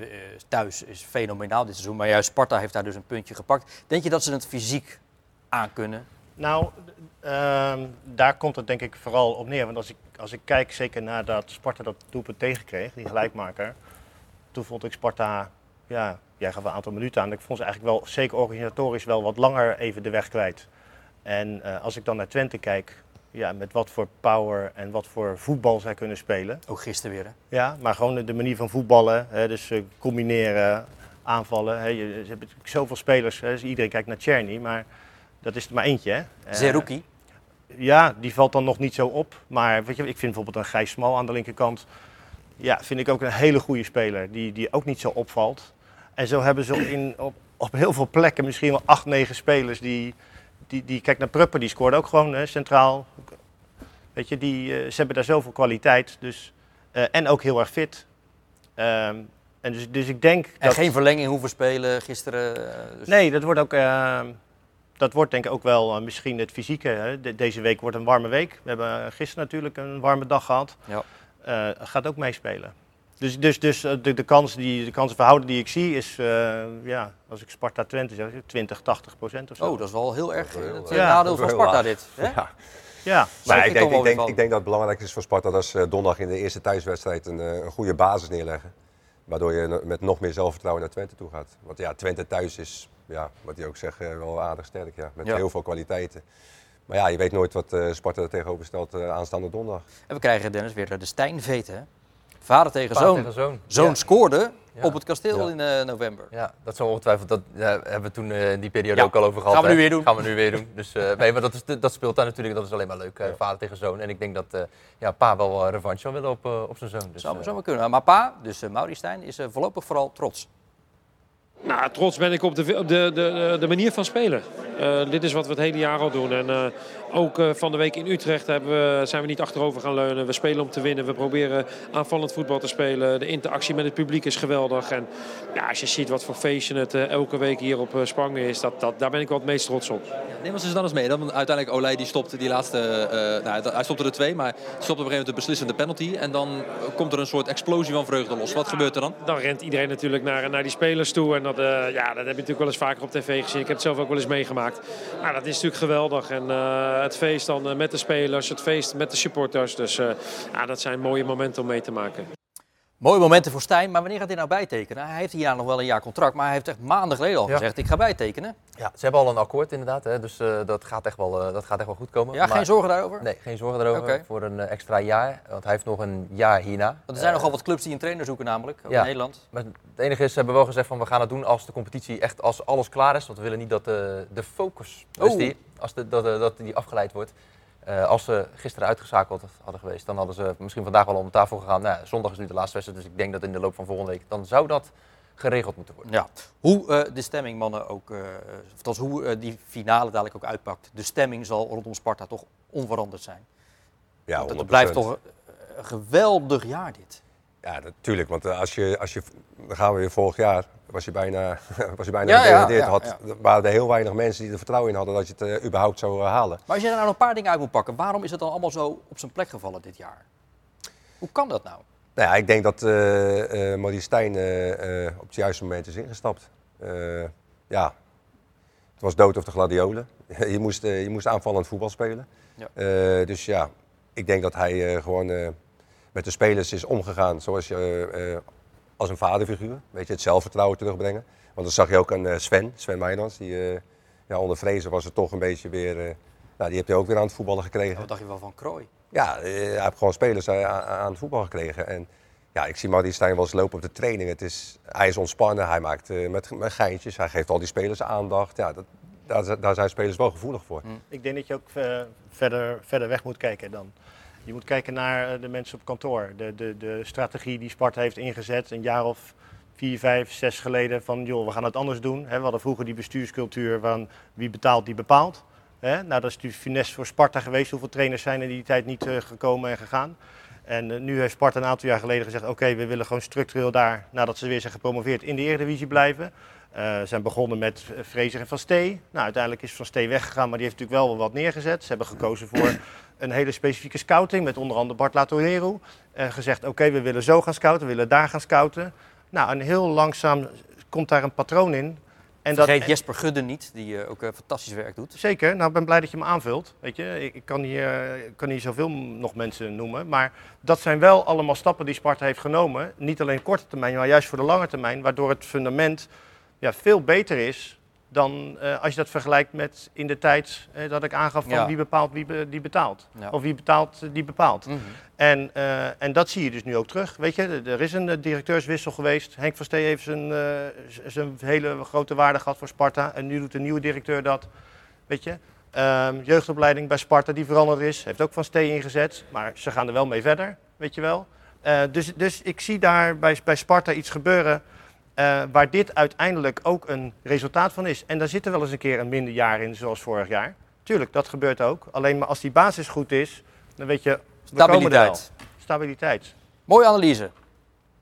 thuis is fenomenaal dit seizoen, maar juist Sparta heeft daar dus een puntje gepakt. Denk je dat ze het fysiek aankunnen? Nou, uh, daar komt het denk ik vooral op neer. Want als ik, als ik kijk zeker naar dat Sparta dat doelpunt tegenkreeg, die gelijkmaker. Toen vond ik Sparta, ja, jij gaf een aantal minuten aan. Ik vond ze eigenlijk wel, zeker organisatorisch, wel wat langer even de weg kwijt. En uh, als ik dan naar Twente kijk, ja, met wat voor power en wat voor voetbal zij kunnen spelen. Ook gisteren weer, hè? Ja, maar gewoon de manier van voetballen. Hè, dus uh, combineren, aanvallen. Hè, je, ze hebben zoveel spelers. Hè, dus iedereen kijkt naar Czerny, maar dat is er maar eentje. Hè. Zerouki? ja, die valt dan nog niet zo op. Maar weet je, ik vind bijvoorbeeld een Gijs Smal aan de linkerkant. Ja, vind ik ook een hele goede speler. Die, die ook niet zo opvalt. En zo hebben ze in, op, op heel veel plekken misschien wel acht, negen spelers die, die, die kijk naar Pruppen, die scoorde ook gewoon hè, centraal. Weet je, die, uh, ze hebben daar zoveel kwaliteit. Dus, uh, en ook heel erg fit. Um, en dus, dus ik denk. En dat... geen verlenging hoeven spelen gisteren. Dus... Nee, dat wordt ook. Uh, dat wordt denk ik ook wel misschien het fysieke. Hè. De, deze week wordt een warme week. We hebben gisteren natuurlijk een warme dag gehad. Ja. gaat ook meespelen. Dus, dus, dus de, de, kans die, de kansenverhouding die ik zie is, uh, ja, als ik Sparta Twente zeg, 20, 80 procent of zo. Oh, dat is wel heel erg het ja, nadeel van Sparta dit. Hè? Ja. ja. Maar ik, denk, ik, denk, ik denk dat het belangrijk is voor Sparta dat ze donderdag in de eerste thuiswedstrijd een, een goede basis neerleggen. Waardoor je met nog meer zelfvertrouwen naar Twente toe gaat. Want ja, Twente thuis is, ja, wat hij ook zegt, wel aardig sterk. Ja, met ja. heel veel kwaliteiten. Maar ja, je weet nooit wat uh, Sparta er tegenover stelt uh, aanstaande donderdag. En we krijgen Dennis weer de Stijnveet, hè? Vader tegen Vader zoon. Tegen zoon. Zoon ja. scoorde Ja. op het kasteel Ja. in eh, november. Ja, dat zal ongetwijfeld. Dat hebben we toen eh, in die periode Ja. ook al over gehad. Gaan we nu hè. weer doen. Gaan we nu weer doen. Dus eh, nee, maar dat, is, dat speelt daar natuurlijk. Dat is alleen maar leuk. eh, vader tegen zoon. En ik denk dat eh, ja, pa wel eh, revanche zal willen op, eh, op zijn zoon. Dus, Zou, eh, maar kunnen. Maar pa, dus uh, Mauri Stijn, is eh, voorlopig vooral trots. Nou, trots ben ik op de, de, de, de manier van spelen. Eh, dit is wat we het hele jaar al doen. En eh, ook eh, van de week in Utrecht hebben we, zijn we niet achterover gaan leunen. We spelen om te winnen. We proberen aanvallend voetbal te spelen. De interactie met het publiek is geweldig. En ja, als je ziet wat voor feestje het elke week hier op Spangen is, dat, dat, daar ben ik wel het meest trots op. Neem ons eens dan eens mee. Dan, want uiteindelijk Olij die stopte die laatste, nou, hij stopte er twee, maar stopte op een gegeven moment de beslissende penalty. En dan komt er een soort explosie van vreugde los. Wat gebeurt er dan? Dan rent iedereen natuurlijk naar, naar die spelers toe. En dat, ja, dat heb je natuurlijk wel eens vaker op tv gezien. Ik heb het zelf ook wel eens meegemaakt. Dat is natuurlijk geweldig. En eh, het feest dan eh, met de spelers, het feest met de supporters. Dus eh, ja, dat zijn mooie momenten om mee te maken. Mooie momenten voor Stijn, maar wanneer gaat hij nou bijtekenen? Hij heeft hier nog wel een jaar contract, maar hij heeft echt maanden geleden al Ja. gezegd, ik ga bijtekenen. Ja, ze hebben al een akkoord inderdaad. Hè, dus eh, dat, gaat echt wel, eh, dat gaat echt wel goed komen. Ja, geen zorgen daarover? Nee, geen zorgen daarover. Voor een eh, extra jaar. Want hij heeft nog een jaar hierna. Want er zijn nogal wat clubs die een trainer zoeken namelijk, ook Ja. in Nederland. Maar het enige is, ze hebben wel gezegd van we gaan het doen als de competitie echt, als alles klaar is. Want we willen niet dat de, de focus, dus Oh. die, als de, dat, dat die afgeleid wordt. Eh, als ze gisteren uitgeschakeld hadden geweest, dan hadden ze misschien vandaag wel om tafel gegaan. Nou, ja, zondag is nu de laatste wedstrijd, dus ik denk dat in de loop van volgende week, dan zou dat geregeld moeten worden. Ja, hoe eh, de stemming, mannen, ook, eh, of hoe eh, die finale dadelijk ook uitpakt. De stemming zal rondom Sparta toch onveranderd zijn. Ja, Want het 100%. blijft toch een, geweldig jaar dit. Ja, natuurlijk. Want als je, als je, dan gaan we weer vorig jaar, was je bijna, was je bijna Ja, ja, gedegradeerd. ja, had, waren er heel weinig mensen die er vertrouwen in hadden dat je het eh, überhaupt zou eh, halen. Maar als je er nou een paar dingen uit moet pakken, waarom is het dan allemaal zo op zijn plek gevallen dit jaar? Hoe kan dat nou? Nou ja, ik denk dat eh Maurice Stijn op het juiste moment is ingestapt. Ja, het was dood of de gladiolen. je, moest, je moest aanvallend voetbal spelen. Ja. Dus ja, ik denk dat hij gewoon met de spelers is omgegaan zoals je, als een vaderfiguur. Weet je, het zelfvertrouwen terugbrengen. Want dat zag je ook aan eh, Sven, Sven Meijlands. Die, eh, ja, onder Vrezen was het toch een beetje weer... eh, nou, die heb je ook weer aan het voetballen gekregen. Wat dacht je wel van Krooi? Ja, eh, hij heeft gewoon spelers aan, aan het voetbal gekregen. En ja, ik zie Maurice Stijn wel eens lopen op de training. Het is, hij is ontspannen, hij maakt eh, met, met geintjes, hij geeft al die spelers aandacht. Ja, dat, daar, daar zijn spelers wel gevoelig voor. Ik denk dat je ook verder, verder weg moet kijken dan. Je moet kijken naar eh, de mensen op kantoor. De, de, de strategie die Sparta heeft ingezet een jaar of vier, vijf, zes geleden. Van joh, we gaan het anders doen. We hadden vroeger die bestuurscultuur van wie betaalt, die bepaalt. Nou, dat is natuurlijk finesse voor Sparta geweest. Hoeveel trainers zijn in die tijd niet eh, gekomen en gegaan. En eh, nu heeft Sparta een aantal jaar geleden gezegd, oké, we willen gewoon structureel daar, nadat ze weer zijn gepromoveerd, in de Eredivisie blijven. Uh, zijn begonnen met Fraser en Van Stee. Nou, uiteindelijk is Van Stee weggegaan, maar die heeft natuurlijk wel wat neergezet. Ze hebben gekozen voor een hele specifieke scouting met onder andere Bart Latohero. En gezegd, oké, we willen zo gaan scouten, we willen daar gaan scouten. Nou, en heel langzaam komt daar een patroon in. En Vergeet dat, Jesper Gudde niet, die uh, ook uh, fantastisch werk doet. Zeker, nou ik ben blij dat je me aanvult. Weet je, ik, ik kan, hier, kan hier zoveel nog mensen noemen. Maar dat zijn wel allemaal stappen die Sparta heeft genomen. Niet alleen korte termijn, maar juist voor de lange termijn. Waardoor het fundament ja, veel beter is dan uh, als je dat vergelijkt met in de tijd uh, dat ik aangaf van ja. wie bepaalt wie be, die betaalt. Ja. Of wie betaalt die bepaalt. Mm -hmm. en, uh, en dat zie je dus nu ook terug. Weet je, er is een directeurswissel geweest. Henk van Stee heeft zijn, zijn hele grote waarde gehad voor Sparta. En nu doet de nieuwe directeur dat. Weet je, um, jeugdopleiding bij Sparta die veranderd is. Heeft ook van Stee ingezet. Maar ze gaan er wel mee verder, weet je wel. dus, dus ik zie daar bij, bij Sparta iets gebeuren uh, waar dit uiteindelijk ook een resultaat van is. En daar zit er wel eens een keer een minder jaar in, zoals vorig jaar. Tuurlijk, dat gebeurt ook. Alleen maar als die basis goed is, dan weet je... Stabiliteit. Stabiliteit. Mooie analyse.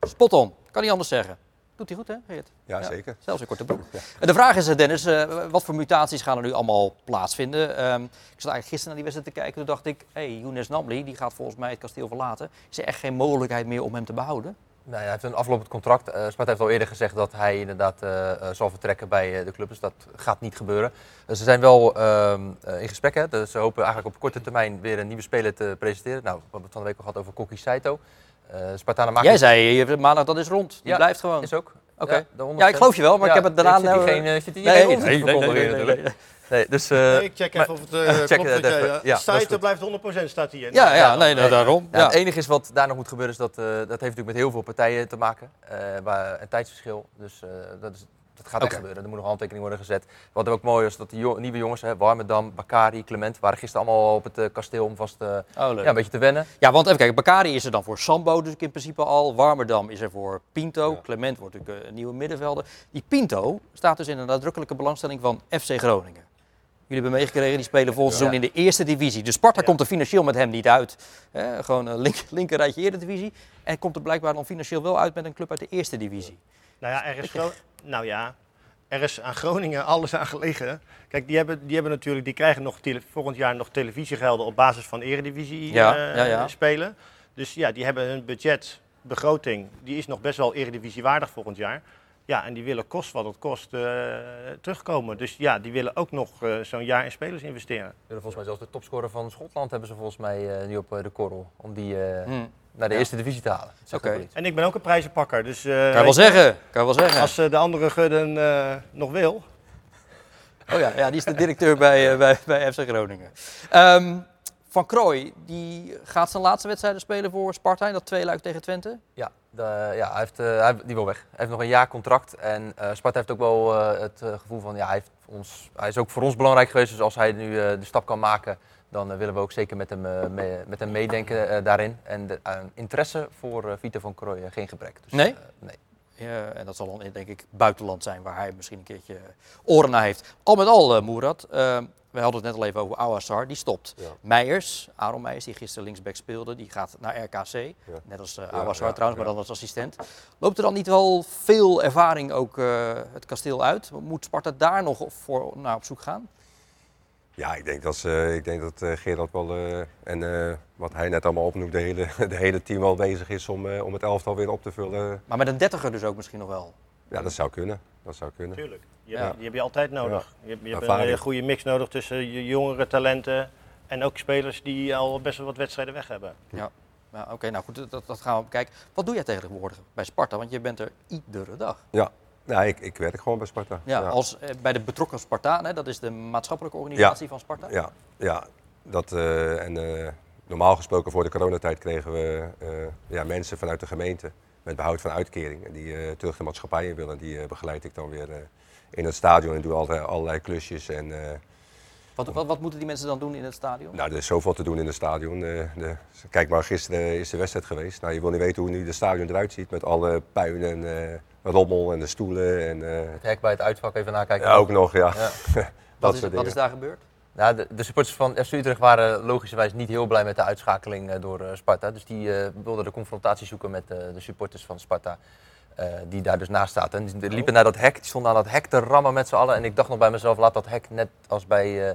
Spot on. Kan niet anders zeggen. Doet hij goed, hè, Geert? Ja, ja, zeker. Zelfs in korte broek. Ja. En de vraag is, Dennis, uh, wat voor mutaties gaan er nu allemaal plaatsvinden? Um, ik zat eigenlijk gisteren naar die wedstrijd te kijken. Toen dacht ik, hé, hey, Younes Namli, die gaat volgens mij het kasteel verlaten. Is er echt geen mogelijkheid meer om hem te behouden? Nou, hij heeft een aflopend contract. Uh, Sparta heeft al eerder gezegd dat hij inderdaad uh, zal vertrekken bij uh, de club. Dus dat gaat niet gebeuren. ze zijn wel ehm, in gesprek. Hè? Dus ze hopen eigenlijk op korte termijn weer een nieuwe speler te presenteren. Nou, we hebben het van de week al gehad over Kokki Saito. Spartana maakt Jij zei maandag dat is rond. Die ja, blijft gewoon. Is ook. Oké. Okay. Ja, ja, ik geloof je wel, maar ja, ik heb het daarna... Zit hier geen, zit hier nee, geen nee, nee, nee, nee, dus, uh, nee, ik check even of het uh, check klopt. Het even. Ja, Saito blijft 100% staat hier. Ja, ja, ja, nee, daarom. Ja. Het enige is wat daar nog moet gebeuren, is dat, uh, dat heeft natuurlijk met heel veel partijen te maken. waar een tijdsverschil. Dus dat, is, dat gaat okay. echt gebeuren. Er moet nog handtekening worden gezet. Wat ook mooi is, dat die jo nieuwe jongens, hè, Warmerdam, Bakari, Clement, waren gisteren allemaal op het kasteel om vast oh, ja, een beetje te wennen. Ja, want even kijken, Bakari is er dan voor Sambo dus in principe al. Warmerdam is er voor Pinto. Ja. Clement wordt natuurlijk een nieuwe middenvelder. Die Pinto staat dus in een nadrukkelijke belangstelling van FC Groningen. Jullie hebben meegekregen, die spelen volgend seizoen in de eerste divisie. De Sparta komt er financieel met hem niet uit. Gewoon een link, linker rijtje eredivisie. En komt er blijkbaar dan financieel wel uit met een club uit de eerste divisie. Nou ja, er is, nou ja, er is aan Groningen alles aan gelegen. Kijk, die hebben, die hebben natuurlijk, die krijgen nog volgend jaar nog televisiegelden op basis van eredivisie ja, uh, ja, ja. spelen. Dus ja, die hebben hun budget, begroting, die is nog best wel eredivisiewaardig volgend jaar. Ja, en die willen kost wat het kost uh, terugkomen. Dus ja, die willen ook nog uh, zo'n jaar in spelers investeren. Volgens mij zelfs de topscorer van Schotland hebben ze volgens mij uh, nu op de korrel. Om die hmm. Naar de ja. eerste divisie te halen. Oké. Okay. En ik ben ook een prijzenpakker. Dus, kan je wel zeggen. Kan je wel zeggen. Als de andere Gudden nog wil. Oh ja, ja, die is de directeur bij, bij, bij FC Groningen. Um, van Krooi, die gaat zijn laatste wedstrijden spelen voor Sparta. Dat twee luik tegen Twente. Ja, de, ja hij heeft, uh, hij, die wil weg. Hij heeft nog een jaar contract. En uh, Sparta heeft ook wel uh, het gevoel van, ja, hij, heeft ons, hij is ook voor ons belangrijk geweest. Dus als hij nu de stap kan maken, dan willen we ook zeker met hem, mee, met hem meedenken daarin. En de, interesse voor Vito van Krooi geen gebrek. Dus, nee? nee. Ja, en dat zal dan denk ik buitenland zijn waar hij misschien een keertje oren naar heeft. Al met al, Moerad, we hadden het net al even over Awassar, die stopt. Ja. Meijers, Aaron Meijers, die gisteren linksback speelde, die gaat naar RKC. Ja. Net als uh, Awassar trouwens, maar dan als assistent. Loopt er dan niet wel veel ervaring ook uh, het kasteel uit? Moet Sparta daar nog voor naar op zoek gaan? Ja, ik denk dat, ze, ik denk dat uh, Gerard wel, en wat hij net allemaal opnoemt, de hele, de hele team wel bezig is om, om het elftal weer op te vullen. Maar met een dertiger dus ook misschien nog wel? Ja, dat zou kunnen. Dat zou kunnen. Tuurlijk. Je, ja. die heb je altijd nodig. Ja. Je, je hebt een goede mix nodig tussen je jongere talenten en ook spelers die al best wel wat wedstrijden weg hebben. Ja, ja oké, okay, nou goed, dat, dat, gaan we bekijken. Wat doe jij tegenwoordig bij Sparta? Want je bent er iedere dag. Ja, ja ik, ik werk gewoon bij Sparta. Ja, ja. Als, eh, bij de betrokken Spartanen, dat is de maatschappelijke organisatie van Sparta? Ja, ja. Dat, uh, en uh, normaal gesproken voor de coronatijd kregen we uh, ja, mensen vanuit de gemeente met behoud van uitkering. En die terug de maatschappij in willen. Die begeleid ik dan weer in het stadion en doe altijd allerlei klusjes. En, wat, wat, wat, moeten die mensen dan doen in het stadion? Nou, er is zoveel te doen in het stadion. De, kijk maar, gisteren is de wedstrijd geweest. Nou, je wil niet weten hoe nu de stadion eruit ziet met alle puin en rommel en de stoelen. En, het hek bij het uitvak even nakijken. Ja, ook nog, ja. ja. wat, is, wat is daar gebeurd? Nou, de, de, supporters van FC Utrecht waren logischerwijs niet heel blij met de uitschakeling door Sparta. Dus die wilden de confrontatie zoeken met de supporters van Sparta. Die daar dus naast zaten. En die liepen naar dat hek, die stonden aan dat hek te rammen met z'n allen. En ik dacht nog bij mezelf, laat dat hek net als bij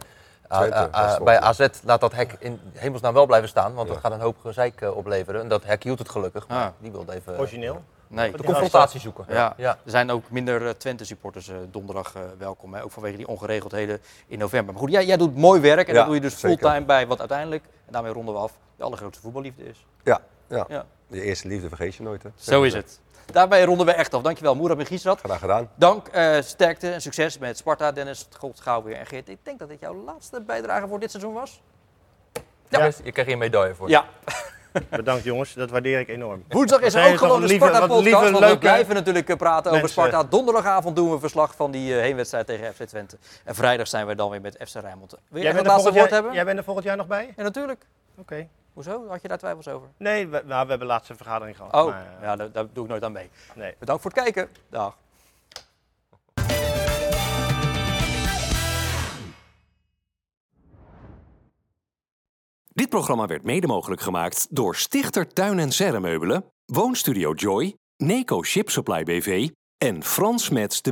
bij AZ laat dat hek in hemelsnaam wel blijven staan, want dat gaat een hoop gezeik uh, opleveren. En dat hek hield het gelukkig, maar ah. die wilde even... Origineel? Nee. De confrontatie zoeken. Ja. ja. Er zijn ook minder Twente-supporters donderdag welkom, hè? ook vanwege die ongeregeldheden in november. Maar goed, jij, jij doet mooi werk en ja, dat doe je dus fulltime bij wat uiteindelijk, en daarmee ronden we af, de allergrootste voetballiefde is. Ja, ja. ja. je eerste liefde vergeet je nooit. Hè? Zo is het. Daarbij ronden we echt af. Dankjewel, Moerad Megisrat. Graag gedaan. Dank, uh, sterkte en succes met Sparta, Dennis, God, gauw weer en Geert. Ik denk dat dit jouw laatste bijdrage voor dit seizoen was. Ja, ja. je krijgt hier een medaille voor. Ja. Bedankt jongens, dat waardeer ik enorm. Woensdag is er ook gewoon de Sparta-podcast, want we blijven natuurlijk eh, praten over Sparta. Donderdagavond doen we een verslag van die uh, heenwedstrijd tegen FC Twente. En vrijdag zijn we dan weer met FC Rijnmond. Wil jij het laatste woord hebben? Jij bent er volgend jaar nog bij? Ja, natuurlijk. Oké. Hoezo? Had je daar twijfels over? Nee, we, nou, we hebben laatste vergadering gehad. Oh, maar, ja, daar, daar, doe ik nooit aan mee. Nee. Bedankt voor het kijken. Dag. Dit programma werd mede mogelijk gemaakt door Stichter Tuin en Serremeubelen, Woonstudio Joy, Neco Ship Supply BV en Frans Mets de